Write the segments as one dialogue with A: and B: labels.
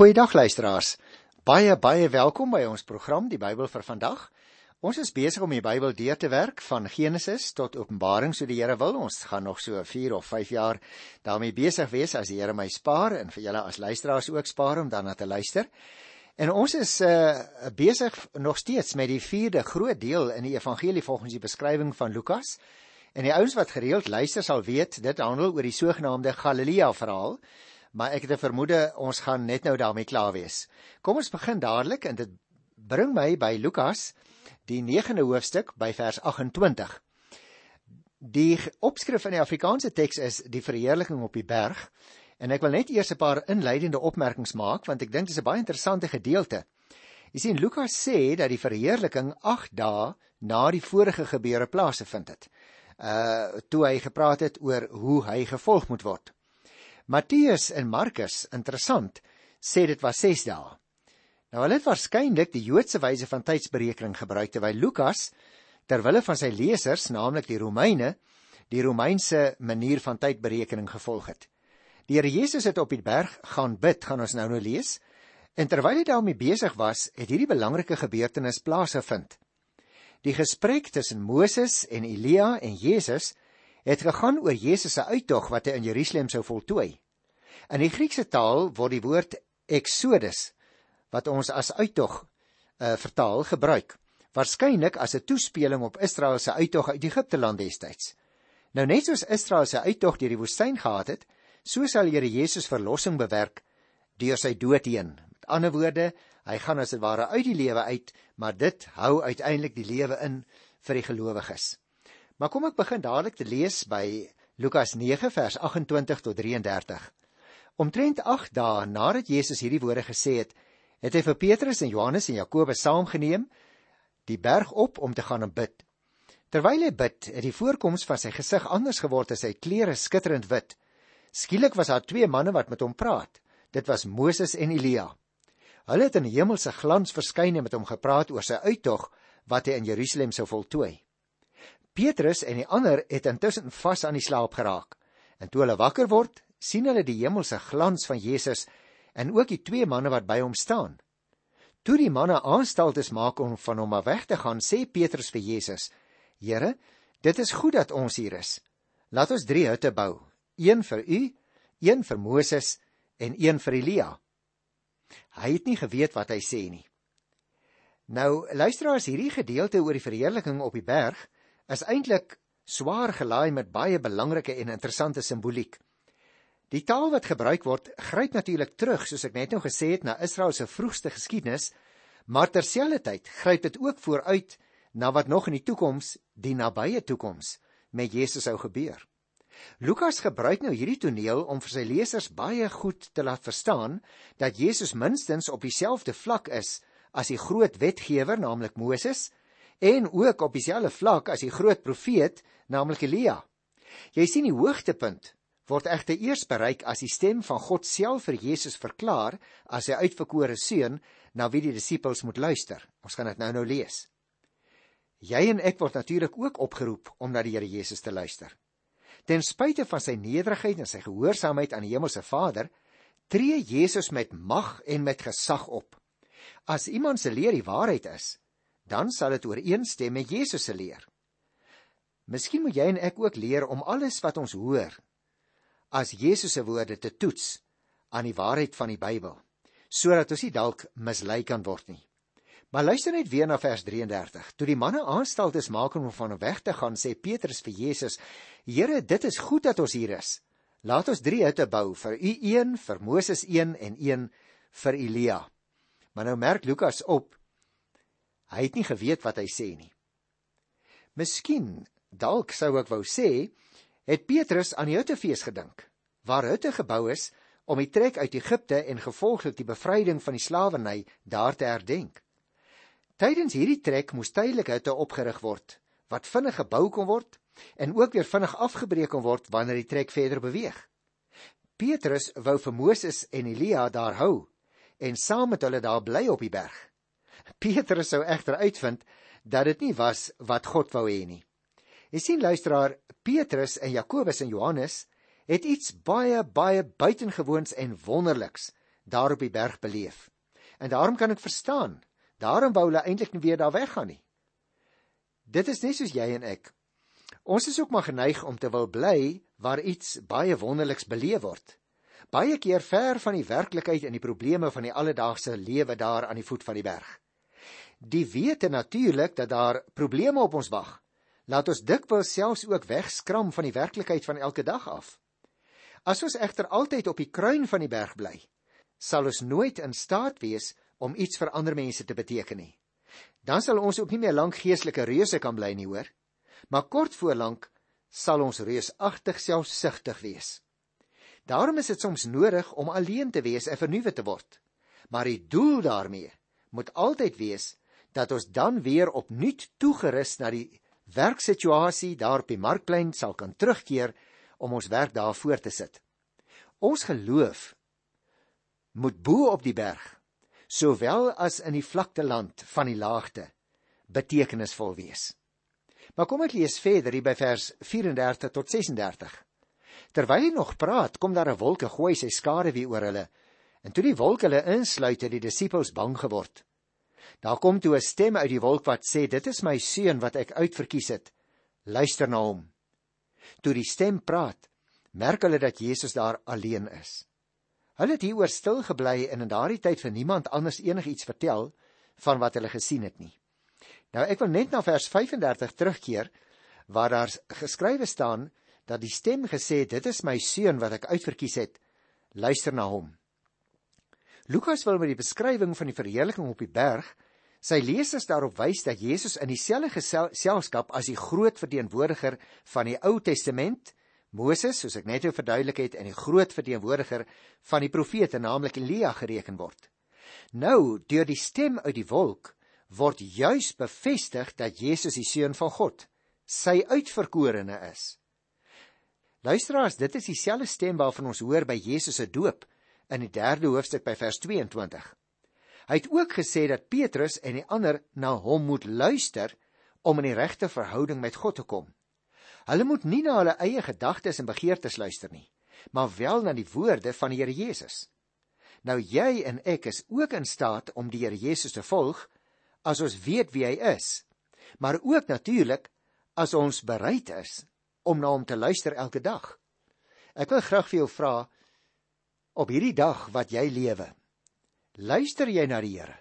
A: Goeiedag luisteraars. Baie baie welkom by ons program Die Bybel vir vandag. Ons is besig om die Bybel deur te werk van Genesis tot Openbaring, so die Here wil. Ons gaan nog so 4 of 5 jaar daarmee besig wees as die Here my spaar en vir julle as luisteraars ook spaar om daarna te luister. En ons is uh besig nog steeds met die vierde groot deel in die evangelie volgens die beskrywing van Lukas. En die ouens wat gereeld luister sal weet, dit handel oor die sogenaamde Galilea verhaal maar ek het 'n vermoede ons gaan net nou daarmee klaar wees. Kom ons begin dadelik en dit bring my by Lukas die 9de hoofstuk by vers 28. Die opskrif in die Afrikaanse teks is die verheerliking op die berg en ek wil net eers 'n paar inleidende opmerkings maak want ek dink dit is 'n baie interessante gedeelte. Jy sien Lukas sê dat die verheerliking 8 dae na die vorige gebeure plaasgevind het. Uh toe hy gepraat het oor hoe hy gevolg moet word. Matteus en Markus, interessant, sê dit was 6 dae. Nou hulle het waarskynlik die Joodse wyse van tydsberekening gebruik terwyl Lukas ter wille van sy lesers, naamlik die Romeine, die Romeinse manier van tydberekening gevolg het. Die Here Jesus het op die berg gaan bid, gaan ons nou nou lees. En terwyl hy daarmee besig was, het hierdie belangrike gebeurtenis plaasgevind. Die gesprek tussen Moses en Elia en Jesus het gegaan oor Jesus se uittog wat hy in Jerusalem sou voltooi. In die Griekse taal word die woord Exodus wat ons as uittog uh, vertaal gebruik, waarskynlik as 'n toespeling op Israel se uittog uit Egipte land destyds. Nou net soos Israel se uittog deur die woestyn gehad het, so sal Here Jesus verlossing bewerk deur sy dood heen. Met ander woorde, hy gaan as dit ware uit die lewe uit, maar dit hou uiteindelik die lewe in vir die gelowiges. Maar kom ek begin dadelik te lees by Lukas 9 vers 28 tot 33. Omtrent 8 dae nadat Jesus hierdie woorde gesê het, het hy vir Petrus en Johannes en Jakobus saamgeneem die berg op om te gaan en bid. Terwyl hy bid, het die voorkoms van sy gesig anders geword as sy klere skitterend wit. Skielik was daar twee manne wat met hom praat. Dit was Moses en Elia. Hulle het in hemelse glans verskyn en met hom gepraat oor sy uittog wat hy in Jerusalem sou voltooi. Petrus en die ander het intussen vas aan die slaap geraak. En toe hulle wakker word, sien hulle die hemelse glans van Jesus en ook die twee manne wat by hom staan. Toe die manne aanstaltes maak om van hom af weg te gaan, sê Petrus vir Jesus: "Here, dit is goed dat ons hier is. Laat ons drie hutte bou: een vir u, een vir Moses en een vir Elia." Hy het nie geweet wat hy sê nie. Nou, luister as hierdie gedeelte oor die verheerliking op die berg is eintlik swaar gelaai met baie belangrike en interessante simboliek. Die taal wat gebruik word, gryp natuurlik terug, soos ek net nou gesê het, na Israel se vroegste geskiedenis, maar terselfdertyd gryp dit ook vooruit na wat nog in die toekoms, die nabye toekoms, met Jesus sou gebeur. Lukas gebruik nou hierdie toneel om vir sy lesers baie goed te laat verstaan dat Jesus minstens op dieselfde vlak is as die groot wetgewer, naamlik Moses, en ook op dieselfde vlak as die groot profeet, naamlik Elia. Jy sien die hoogtepunt word egter eers bereik as die stem van God self vir Jesus verklaar as sy uitverkore seun na wie die disippels moet luister. Ons gaan dit nou nou lees. Jy en ek word natuurlik ook opgeroep om na die Here Jesus te luister. Ten spyte van sy nederigheid en sy gehoorsaamheid aan die Hemelse Vader, tree Jesus met mag en met gesag op. As iemand se leer die waarheid is, dan sal dit ooreenstem met Jesus se leer. Miskien moet jy en ek ook leer om alles wat ons hoor as Jesus se woorde te toets aan die waarheid van die Bybel, sodat ons nie dalk mislei kan word nie. Maar luister net weer na vers 33. Toe die manne aanstaltes maak om van weg te gaan, sê Petrus vir Jesus: "Here, dit is goed dat ons hier is. Laat ons drie hutte bou, vir u een, vir Moses een en een vir Elia." Maar nou merk Lukas op Hy het nie geweet wat hy sê nie. Miskien dalk sou ek wou sê, het Petrus aan die Huttefees gedink, waar hutte gebou is om die trek uit Egipte en gevolglik die bevryding van die slawerny daar te herdenk. Tydens hierdie trek moes tydelike hutte opgerig word wat vinnig gebou kon word en ook weer vinnig afgebreek kon word wanneer die trek verder beweeg. Petrus wou vir Moses en Elia daar hou en saam met hulle daar bly op die berg. Petrus sou egter uitvind dat dit nie was wat God wou hê nie. Jy sien luisteraar, Petrus en Jakobus en Johannes het iets baie baie buitengewoons en wonderliks daar op die berg beleef. En daarom kan ek verstaan. Daarom wou hulle eintlik nie weer daar weggaan nie. Dit is net soos jy en ek. Ons is ook maar geneig om te wil bly waar iets baie wonderliks beleef word. Baie keer ver van die werklikheid en die probleme van die alledaagse lewe daar aan die voet van die berg. Die wete natuurlik dat daar probleme op ons wag. Laat ons dikwels selfs ook wegskram van die werklikheid van elke dag af. As ons egter altyd op die kruin van die berg bly, sal ons nooit in staat wees om iets vir ander mense te beteken nie. Dan sal ons ook nie meer lank geestelike reuse kan bly nie, hoor. Maar kort voorlank sal ons reusagtig selfsugtig wees. Daarom is dit soms nodig om alleen te wees en vernuwe te word. Maar die doel daarmee moet altyd wees dat ons dan weer opnuut toegerus na die werksituasie daar op die markplein sal kan terugkeer om ons werk daar voort te sit. Ons geloof moet bo op die berg sowel as in die vlakte land van die laagte betekenisvol wees. Maar kom ek lees verder hier by vers 34 tot 36. Terwyl hy nog praat, kom daar 'n wolk en gooi sy skare weer oor hulle. En toe die wolk hulle insluit, het die disippels bang geword. Daar kom toe 'n stem uit die wolk wat sê: "Dit is my seun wat ek uitverkies het. Luister na hom." Toe die stem praat, merk hulle dat Jesus daar alleen is. Hulle het hieroor stil gebly en in daardie tyd vir niemand anders enigiets vertel van wat hulle gesien het nie. Nou ek wil net na vers 35 terugkeer waar daar geskrywe staan dat die stem gesê het dit is my seun wat ek uitverkies het. Luister na hom. Lukas wil met die beskrywing van die verheerliking op die berg sy lesers daarop wys dat Jesus in dieselfde geselskap as die groot verteenwoordiger van die Ou Testament Moses, soos ek net verduidelik het, en die groot verteenwoordiger van die profete, naamlik Elia, gereken word. Nou, deur die stem uit die wolk, word juis bevestig dat Jesus die seun van God, sy uitverkorene is. Luisteraars, dit is dieselfde stem waarvan ons hoor by Jesus se doop in die 3de hoofstuk by vers 22. Hy het ook gesê dat Petrus en die ander na hom moet luister om in die regte verhouding met God te kom. Hulle moet nie na hulle eie gedagtes en begeertes luister nie, maar wel na die woorde van die Here Jesus. Nou jy en ek is ook in staat om die Here Jesus te volg as ons weet wie hy is, maar ook natuurlik as ons bereid is om na hom te luister elke dag. Ek wil graag vir jou vra op hierdie dag wat jy lewe. Luister jy na die Here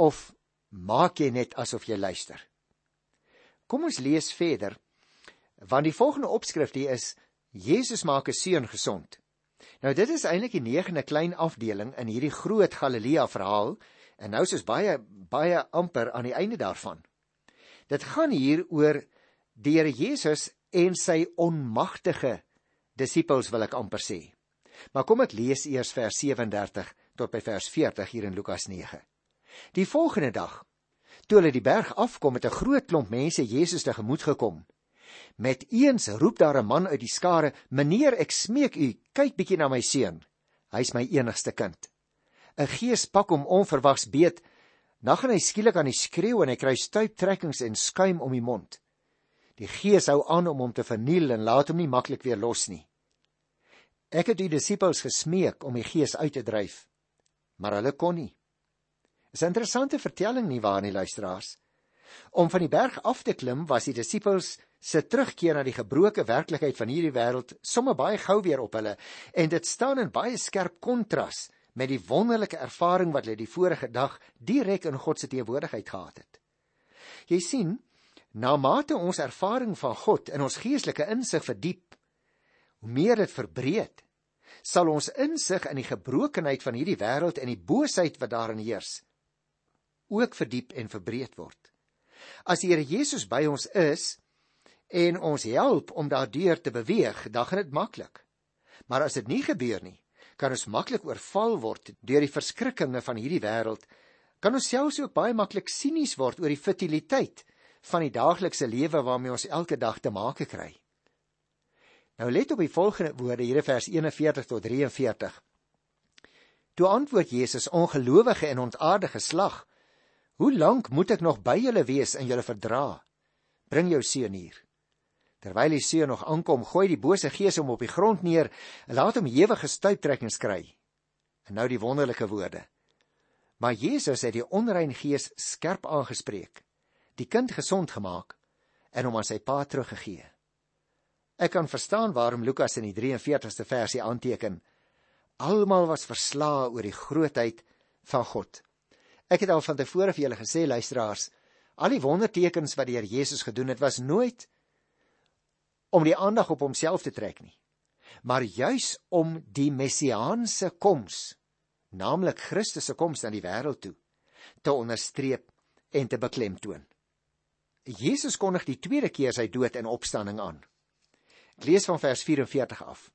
A: of maak jy net asof jy luister? Kom ons lees verder Want die volgende opskrif hier is Jesus maak 'n seun gesond. Nou dit is eintlik die negende klein afdeling in hierdie groot Galilea verhaal en nou is ons baie baie amper aan die einde daarvan. Dit gaan hier oor die Here Jesus en sy onmagtige disippels wil ek amper sê. Maar kom ek lees eers vers 37 tot by vers 40 hier in Lukas 9. Die volgende dag, toe hulle die berg afkom met 'n groot klomp mense Jesus te gemoed gekom, Met eens roep daar 'n man uit die skare: "Meneer, ek smeek u, kyk bietjie na my seun. Hy's my enigste kind." 'n Gees pak hom onverwags beet. Dan gaan hy skielik aan die skreeu en hy kry stuiptrekkings en skuim om die mond. Die Gees hou aan om hom te verniel en laat hom nie maklik weer los nie. Ek het die disippels gesmeek om die Gees uit te dryf, maar hulle kon nie. Dis 'n interessante vertelling nie waar nie luisteraars. Om van die berg af te klim was die disippels se terugkeer na die gebroke werklikheid van hierdie wêreld sommer baie gou weer op hulle en dit staan in baie skerp kontras met die wonderlike ervaring wat hulle die vorige dag direk in God se teenwoordigheid gehad het. Jy sien, na mate ons ervaring van God in ons geestelike insig verdiep, hoe meer dit verbreed, sal ons insig in die gebrokenheid van hierdie wêreld en die boosheid wat daarin heers, ook verdiep en verbreed word. As die Here Jesus by ons is, en ons help om daardeur te beweeg, dan gaan dit maklik. Maar as dit nie gebeur nie, kan ons maklik oorval word deur die verskrikkinge van hierdie wêreld. Kan ons selfs ook baie maklik sinies word oor die futiliteit van die daaglikse lewe waarmee ons elke dag te maak kry. Nou let op die volgende woorde hier in vers 41 tot 43. Toe antwoord Jesus: "Ongelowige en ontaardige slag, hoe lank moet ek nog by julle wees en julle verdra? Bring jou seun hier." Terwyl die seun nog aankom, gooi die bose gees hom op die grond neer en laat hom ewige stuiptrekkings kry. En nou die wonderlike woorde. Maar Jesus het die onrein gees skerp aangespreek, die kind gesond gemaak en hom aan sy pa teruggegee. Ek kan verstaan waarom Lukas in die 43ste versie aanteken: Almal was verslae oor die grootheid van God. Ek het al van tevore vir julle gesê luisteraars, al die wondertekens wat die Here Jesus gedoen het, was nooit om die aandag op homself te trek nie, maar juis om die messiaanse koms, naamlik Christus se koms aan die wêreld toe, te onderstreep en te beklemtoon. Jesus kondig die tweede keer sy dood en opstanding aan. Ek lees van vers 44 af.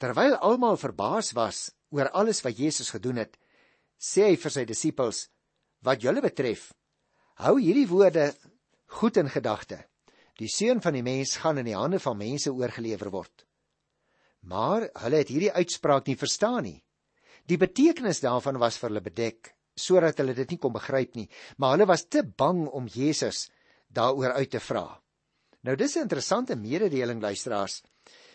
A: Terwyl almal verbaas was oor alles wat Jesus gedoen het, sê hy vir sy disippels: "Wat julle betref, hou hierdie woorde goed in gedagte. Die seun van die mens gaan in die hande van mense oorgelewer word." Maar hulle het hierdie uitspraak nie verstaan nie. Die betekenis daarvan was vir hulle bedek sodat hulle dit nie kon begryp nie, maar hulle was te bang om Jesus daaroor uit te vra. Nou dis 'n interessante mededeling luisteraars,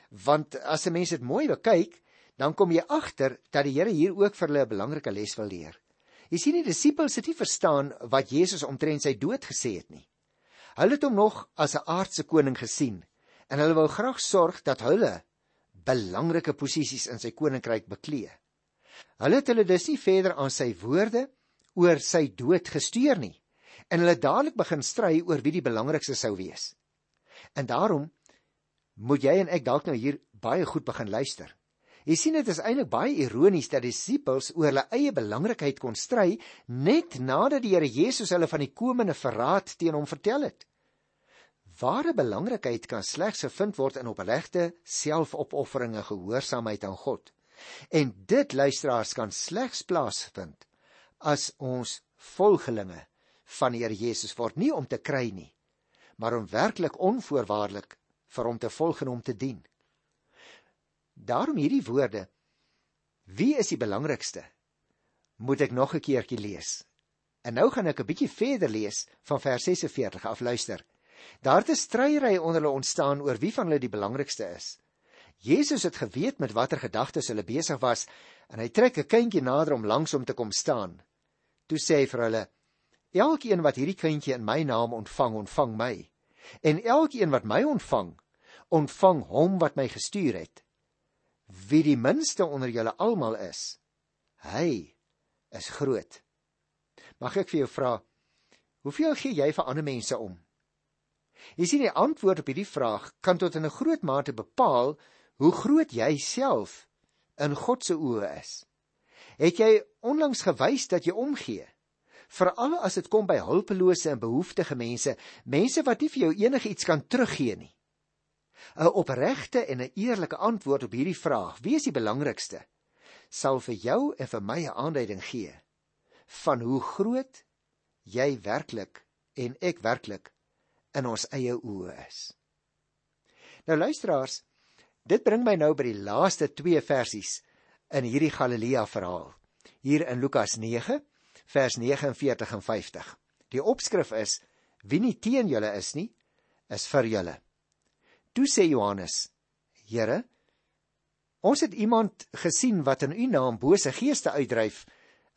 A: want as 'n mens dit mooi bekyk, dan kom jy agter dat die Here hier ook vir hulle 'n belangrike les wil leer. Jy sien die disippels het nie verstaan wat Jesus omtrent sy dood gesê het nie. Hulle het hom nog as 'n aardse koning gesien en hulle wou graag sorg dat hulle belangrike posisies in sy koninkryk beklee. Hulle het hulle dus nie verder aan sy woorde oor sy dood gestuur nie en hulle dadelik begin stry oor wie die belangrikste sou wees. En daarom moet jy en ek dalk nou hier baie goed begin luister. Jy sien dit is eintlik baie ironies dat die disippels oor hulle eie belangrikheid kon stry net nadat die Here Jesus hulle van die komende verraad teen hom vertel het. Ware belangrikheid kan slegs gevind word in opregte selfopofferinge gehoorsaamheid aan God. En dit luisteraars kan slegs plaasvind as ons volgelinge van die Here Jesus word nie om te kry nie, maar om werklik onvoorwaardelik vir hom te volg en hom te dien. Daarom hierdie woorde: Wie is die belangrikste? Moet ek nog 'n keertjie lees. En nou gaan ek 'n bietjie verder lees van vers 46 af luister. Daar het 'n stryery onder hulle ontstaan oor wie van hulle die belangrikste is. Jesus het geweet met watter gedagtes hulle besig was en hy trek 'n kindjie nader om langs hom te kom staan. Toe sê hy vir hulle: Elkeen wat hierdie kindjie in my naam ontvang, ontvang my. En elkeen wat my ontvang, ontvang hom wat my gestuur het. Wie die minste onder julle almal is, hy is groot. Mag ek vir jou vra, hoeveel gee jy vir ander mense om? Jy sien die antwoord op hierdie vraag kan tot in 'n groot mate bepaal hoe groot jy self in God se oë is. Het jy onlangs gewys dat jy omgee? Veral as dit kom by hulpelose en behoeftige mense, mense wat nie vir jou enigiets kan teruggee nie. 'n Opregte en 'n eerlike antwoord op hierdie vraag, wie is die belangrikste, sal vir jou en vir my 'n aanduiding gee van hoe groot jy werklik en ek werklik in ons eie oë is. Nou luisteraars, dit bring my nou by die laaste 2 versies in hierdie Galilea verhaal. Hier in Lukas vers 49 en 50. Die opskrif is: Wie nie teen julle is nie, is vir julle. Toe sê Johannes: Here, ons het iemand gesien wat in u naam bose geeste uitdryf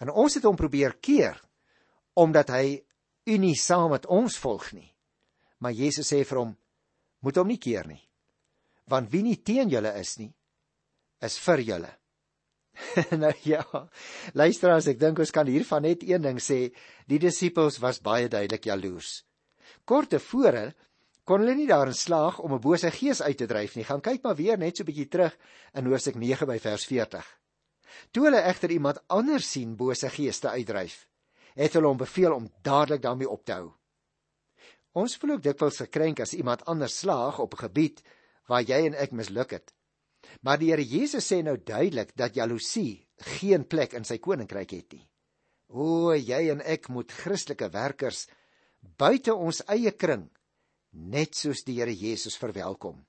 A: en ons het hom probeer keer omdat hy u nie saam met ons volg nie. Maar Jesus sê vir hom: Moet hom nie keer nie. Want wie nie teen julle is nie, is vir julle. nou ja, luister as ek dink ons kan hiervan net een ding sê, die disippels was baie duidelik jaloers. Kort tevore kon hulle nie daarin slaag om 'n bose gees uit te dryf nie. Gaan kyk maar weer net so 'n bietjie terug in Hoofstuk 9 by vers 40. Toe hulle egter iemand anders sien bose geeste uitdryf, het hulle hom beveel om dadelik daarmee op te hou. Ons voel ook dikwels gekrenk as iemand anders slaag op 'n gebied waar jy en ek misluk het. Maar die Here Jesus sê nou duidelik dat jaloesie geen plek in sy koninkryk het nie. O, jy en ek moet Christelike werkers buite ons eie kring net soos die Here Jesus verwelkom.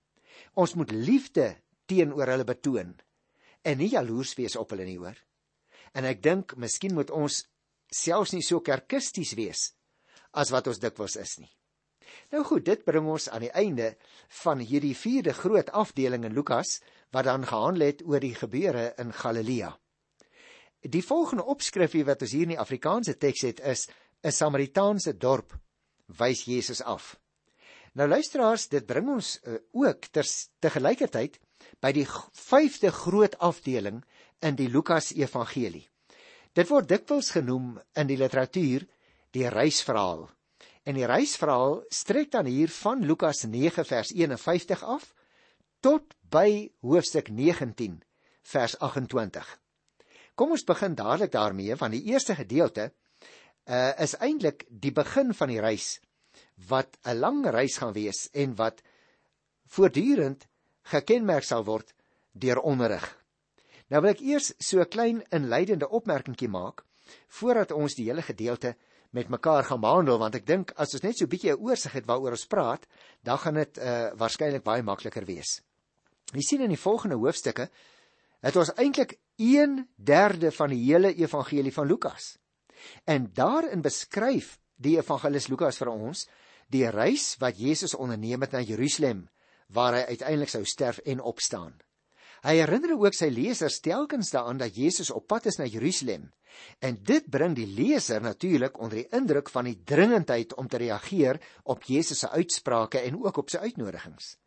A: Ons moet liefde teenoor hulle betoon en nie jaloers wees op hulle nie, hoor. En ek dink miskien moet ons selfs nie so kerkisties wees as wat ons dikwels is nie. Nou goed, dit bring ons aan die einde van hierdie vierde groot afdeling in Lukas wat dan gehandel het oor die gebeure in Galilea. die volgende opskrifie wat ons hier in die Afrikaanse teks het is 'n Samaritaanse dorp wys Jesus af. Nou luisteraars, dit bring ons uh, ook ter te gelykertyd by die vyfde groot afdeling in die Lukas Evangelie. Dit word dikwels genoem in die literatuur die reisverhaal. En die reisverhaal strek dan hier van Lukas 9 vers 51 af tot by hoofstuk 19 vers 28. Kom ons begin dadelik daarmee van die eerste gedeelte uh, is eintlik die begin van die reis wat 'n lang reis gaan wees en wat voortdurend gekenmerk sal word deur onderrig. Nou wil ek eers so 'n klein inleidende opmerkingkie maak voordat ons die hele gedeelte met mekaar gaan behandel want ek dink as ons net so 'n bietjie 'n oorsig het waaroor ons praat, dan gaan dit uh, waarskynlik baie makliker wees. Jy sien in die volgende hoofstukke het ons eintlik 1/3 van die hele evangelie van Lukas. En daarin beskryf die evangelis Lukas vir ons die reis wat Jesus onderneem het na Jerusalem waar hy uiteindelik sou sterf en opstaan. Hy herinner ook sy lesers telkens daaraan dat Jesus op pad is na Jerusalem en dit bring die leser natuurlik onder die indruk van die dringendheid om te reageer op Jesus se uitsprake en ook op sy uitnodigings.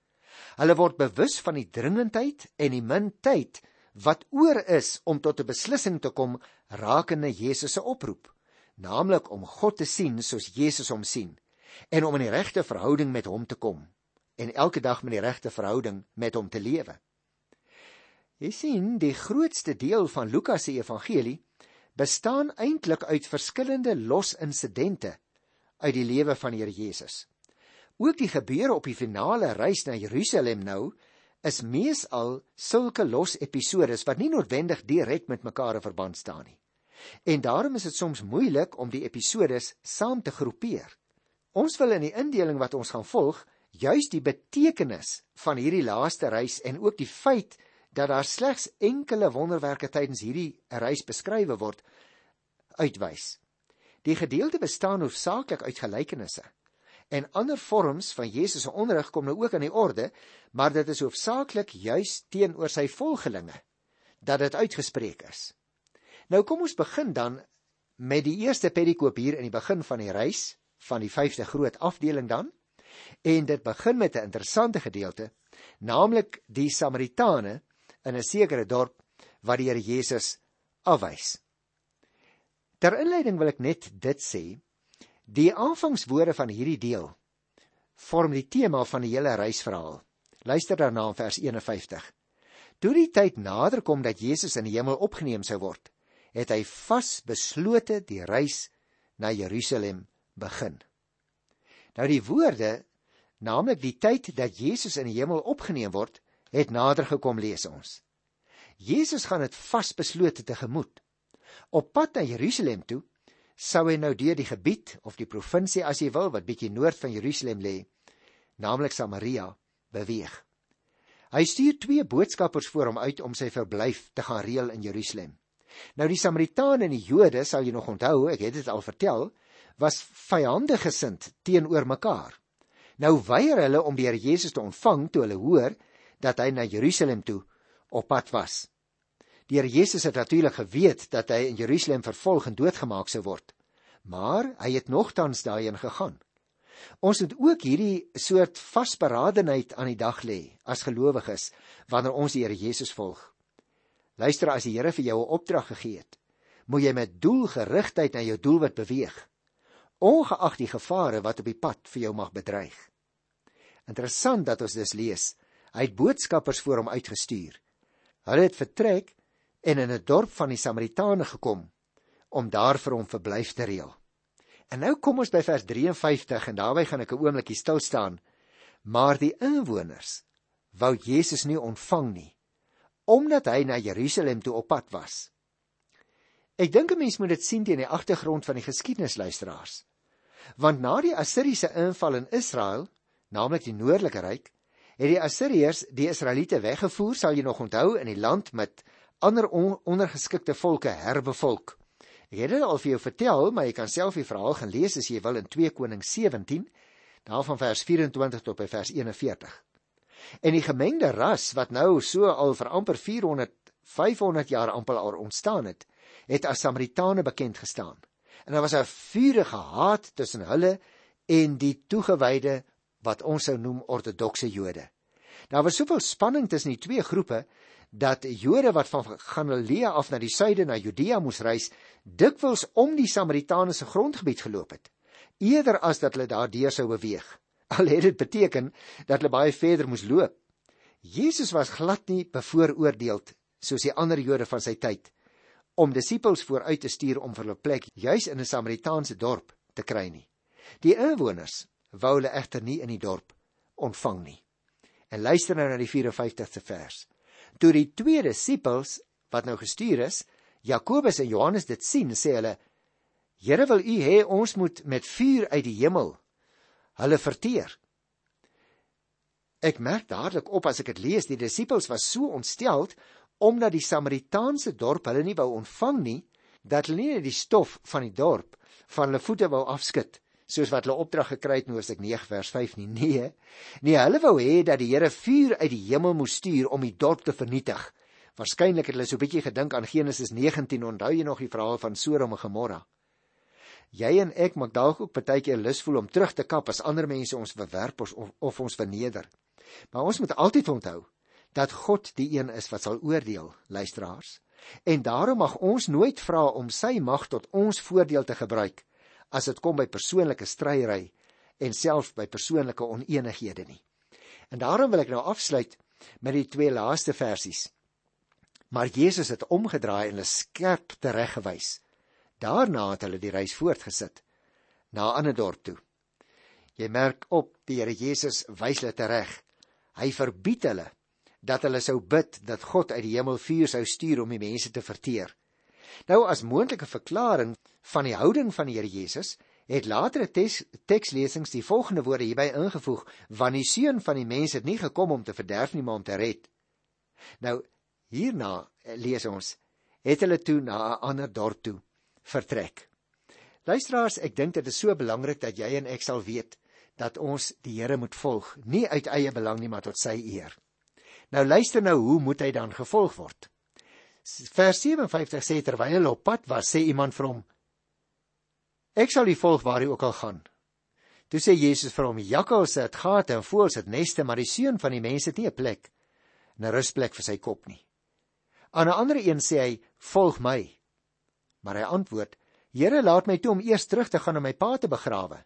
A: Hulle word bewus van die dringendheid en die min tyd wat oor is om tot 'n beslissing te kom rakende Jesus se oproep, naamlik om God te sien soos Jesus hom sien en om in die regte verhouding met hom te kom en elke dag met die regte verhouding met hom te lewe. Jy sien, die grootste deel van Lukas se evangelie bestaan eintlik uit verskillende los insidente uit die lewe van die Here Jesus. Ook die gebeure op die finale reis na Jerusalem nou is meesal sulke los episodes wat nie noodwendig direk met mekaar in verband staan nie. En daarom is dit soms moeilik om die episodes saam te groepeer. Ons wil in die indeling wat ons gaan volg, juis die betekenis van hierdie laaste reis en ook die feit dat daar slegs enkele wonderwerke tydens hierdie reis beskrywe word uitwys. Die gedeelte bestaan hoofsaaklik uit gelykenisse en ander vorms van Jesus se onderrig kom nou ook aan die orde, maar dit is hoofsaaklik juis teenoor sy volgelinge dat dit uitgespreek is. Nou kom ons begin dan met die eerste perikoop hier in die begin van die reis van die 5de groot afdeling dan. En dit begin met 'n interessante gedeelte, naamlik die Samaritane in 'n sekere dorp wat die Here Jesus afwys. Ter inleiding wil ek net dit sê: Die aanvangswoorde van hierdie deel vorm die tema van die hele reisverhaal. Luister daarna in vers 51. Toe die tyd nader kom dat Jesus in die hemel opgeneem sou word, het hy vasbeslote die reis na Jerusalem begin. Nou die woorde, naamlik die tyd dat Jesus in die hemel opgeneem word, het nader gekom lees ons. Jesus gaan dit vasbeslote tegemoet. Op pad na Jerusalem toe sou hy nou deur die gebied of die provinsie as jy wil wat bietjie noord van Jerusalem lê, naamlik Samaria, beweeg. Hy stuur twee boodskappers voor hom uit om sy verblyf te gaan reël in Jerusalem. Nou die Samaritane en die Jode, sal jy nog onthou, ek het dit al vertel, was vyandig gesind teenoor mekaar. Nou weier hulle om die Here Jesus te ontvang toe hulle hoor dat hy na Jerusalem toe op pad was. Die Here Jesus het natuurlik geweet dat hy in Jerusalem vervolg en doodgemaak sou word, maar hy het nogtans daarheen gegaan. Ons moet ook hierdie soort vasberadenheid aan die dag lê as gelowiges wanneer ons die Here Jesus volg. Luister as die Here vir jou 'n opdrag gegee het, moet jy met doelgerigtheid na jou doelwit beweeg ongeag die gevare wat op die pad vir jou mag bedreig. Interessant dat ons dus lees, hy het boodskappers voor hom uitgestuur. Hulle het vertrek en in 'n dorp van die Samaritane gekom om daar vir hom verblyf te reël. En nou kom ons by vers 53 en daarby gaan ek 'n oombliekie stil staan. Maar die inwoners wou Jesus nie ontvang nie omdat hy na Jerusalem toe op pad was. Ek dink 'n mens moet dit sien teen die agtergrond van die geskiedenisluisteraars. Want na die Assiriese inval in Israel, naamlik die noordelike ryk, het die Assiriërs die Israeliete weggevoer, sal jy nog onthou, in die land met ander on ondergeskikte volke herbevolk. Ek het dit al vir jou vertel, maar jy kan self die verhaal gaan lees as jy wil in 2 Konings 17, daarvan vers 24 tot by vers 41. En die gemengde ras wat nou so al vir amper 400 500 jaar amper al ontstaan het, het as Samaritane bekend gestaan. En daar was 'n vurige haat tussen hulle en die toegewyde wat ons sou noem ortodokse Jode. Daar was soveel spanning tussen die twee groepe dat Jode wat van Galilea af na die suide na Judea moes reis, dikwels om die Samaritane se grondgebied geloop het, eerder as dat hulle daardeur sou beweeg. Al het dit beteken dat hulle baie verder moes loop. Jesus was glad nie bevooroordeeld soos die ander Jode van sy tyd om disippels vooruit te stuur om vir hulle plek juis in 'n Samaritaanse dorp te kry nie. Die inwoners wou hulle egter nie in die dorp ontvang nie. En luister nou na die 54ste vers. Toe die twee disippels wat nou gestuur is, Jakobus en Johannes dit sien, sê hulle: "Here, wil U hê ons moet met vuur uit die hemel hulle verteer?" Ek merk dadelik op as ek dit lees, die disippels was so ontsteld omdat die Samaritaanse dorp hulle nie wou ontvang nie, dat hulle nie die stof van die dorp van hulle voete wou afskud soos wat hulle opdrag gekry het in Hoofstuk 9 vers 5 nie. Nee. Nee, hulle wou hê dat die Here vuur uit die hemel moes stuur om die dorp te vernietig. Waarskynlik het hulle so 'n bietjie gedink aan Genesis 19. Onthou jy nog die verhaal van Sodom en Gomorra? Jy en ek maak dalk ook baie keer lus voel om terug te kap as ander mense ons bewerp of, of ons verneder. Maar ons moet altyd onthou dat God die een is wat sal oordeel, luisteraars. En daarom mag ons nooit vra om sy mag tot ons voordeel te gebruik as dit kom by persoonlike stryery en selfs by persoonlike oneenighede nie. En daarom wil ek nou afsluit met die twee laaste versies. Maar Jesus het omgedraai en hulle skerp tereggewys. Daarna het hulle die reis voortgesit na 'n ander dorp toe. Jy merk op die Here Jesus wys hulle tereg. Hy verbied hulle dat hulle sou bid dat God uit die hemel vuur sou stuur om die mense te verteer. Nou as moontlike verklaring van die houding van die Here Jesus, het latere tekslesings die volgende woorde hierby ingevoeg: "Want die seun van die mens het nie gekom om te verderf nie, maar om te red." Nou hierna eh, lees ons: "Het hulle toe na 'n ander dorp toe vertrek." Luisteraars, ek dink dit is so belangrik dat jy en ek sal weet dat ons die Here moet volg, nie uit eie belang nie, maar tot sy eer. Nou luister nou hoe moet hy dan gevolg word? Vers 57 sê terwyl hy op pad was, sê iemand vir hom: Ek sal u volg waar u ook al gaan. Toe sê Jesus vir hom: Jakkalse het gate en voëls het neste, maar die seun van die mense het nie 'n plek, 'n rusplek vir sy kop nie. Aan 'n ander een sê hy: Volg my. Maar hy antwoord: Here, laat my toe om eers terug te gaan om my pa te begrawe.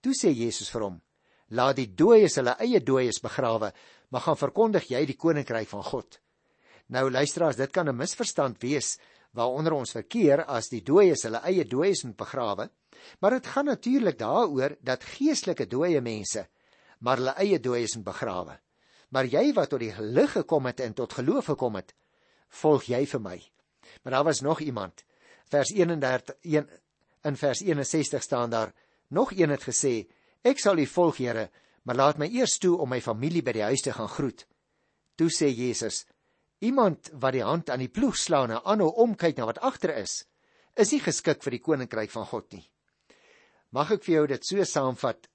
A: Toe sê Jesus vir hom: Laat die dooies hulle eie dooies begrawe, maar gaan verkondig jy die koninkryk van God. Nou luisteraars, dit kan 'n misverstand wees waaronder ons verkeer as die dooies hulle eie dooies moet begrawe, maar dit gaan natuurlik daaroor dat geestelike dooie mense maar hulle eie dooies moet begrawe. Maar jy wat tot die lig gekom het en tot geloof gekom het, volg jy vir my. Maar daar was nog iemand. Vers 31 1 in vers 61 staan daar nog een het gesê Ek sal U volg, Here, maar laat my eers toe om my familie by die huis te gaan groet. Toe sê Jesus: Iemand wat die hand aan die ploeg slaan en aanhou omkyk na wat agter is, is nie geskik vir die koninkryk van God nie. Mag ek vir jou dit so saamvat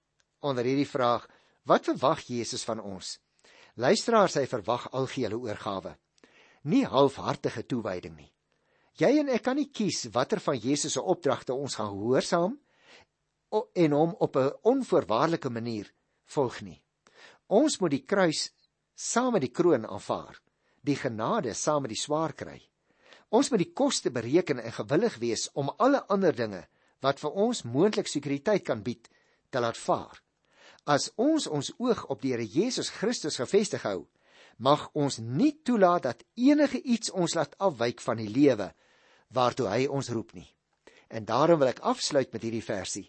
A: onder hierdie vraag: Wat verwag Jesus van ons? Luisteraars, hy verwag algehele oorgawe, nie halfhartige toewyding nie. Jy en ek kan nie kies watter van Jesus se opdragte ons gaan gehoorsaam en hom op 'n onvoorwaardelike manier volg nie. Ons moet die kruis saam met die kroon aanvaar, die genade saam met die swaar kry. Ons moet die koste bereken en gewillig wees om alle ander dinge wat vir ons moontlik sekuriteit kan bied te laat vaar. As ons ons oog op die Here Jesus Christus gefestig hou, mag ons nie toelaat dat enige iets ons laat afwyk van die lewe waartoe hy ons roep nie. En daarom wil ek afsluit met hierdie versie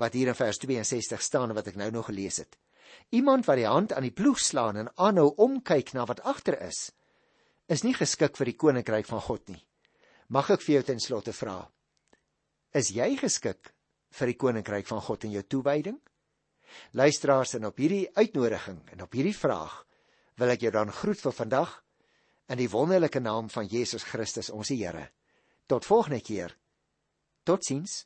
A: wat hier in vers 62 staan wat ek nou nog gelees het. Iemand wat die hand aan die ploeg slaan en aanhou omkyk na wat agter is, is nie geskik vir die koninkryk van God nie. Mag ek vir jou ten slotte vra: Is jy geskik vir die koninkryk van God in jou toewyding? Luisteraars en op hierdie uitnodiging en op hierdie vraag wil ek jou dan groet vir vandag in die wonderlike naam van Jesus Christus ons Here. Tot volgende keer. Totsiens.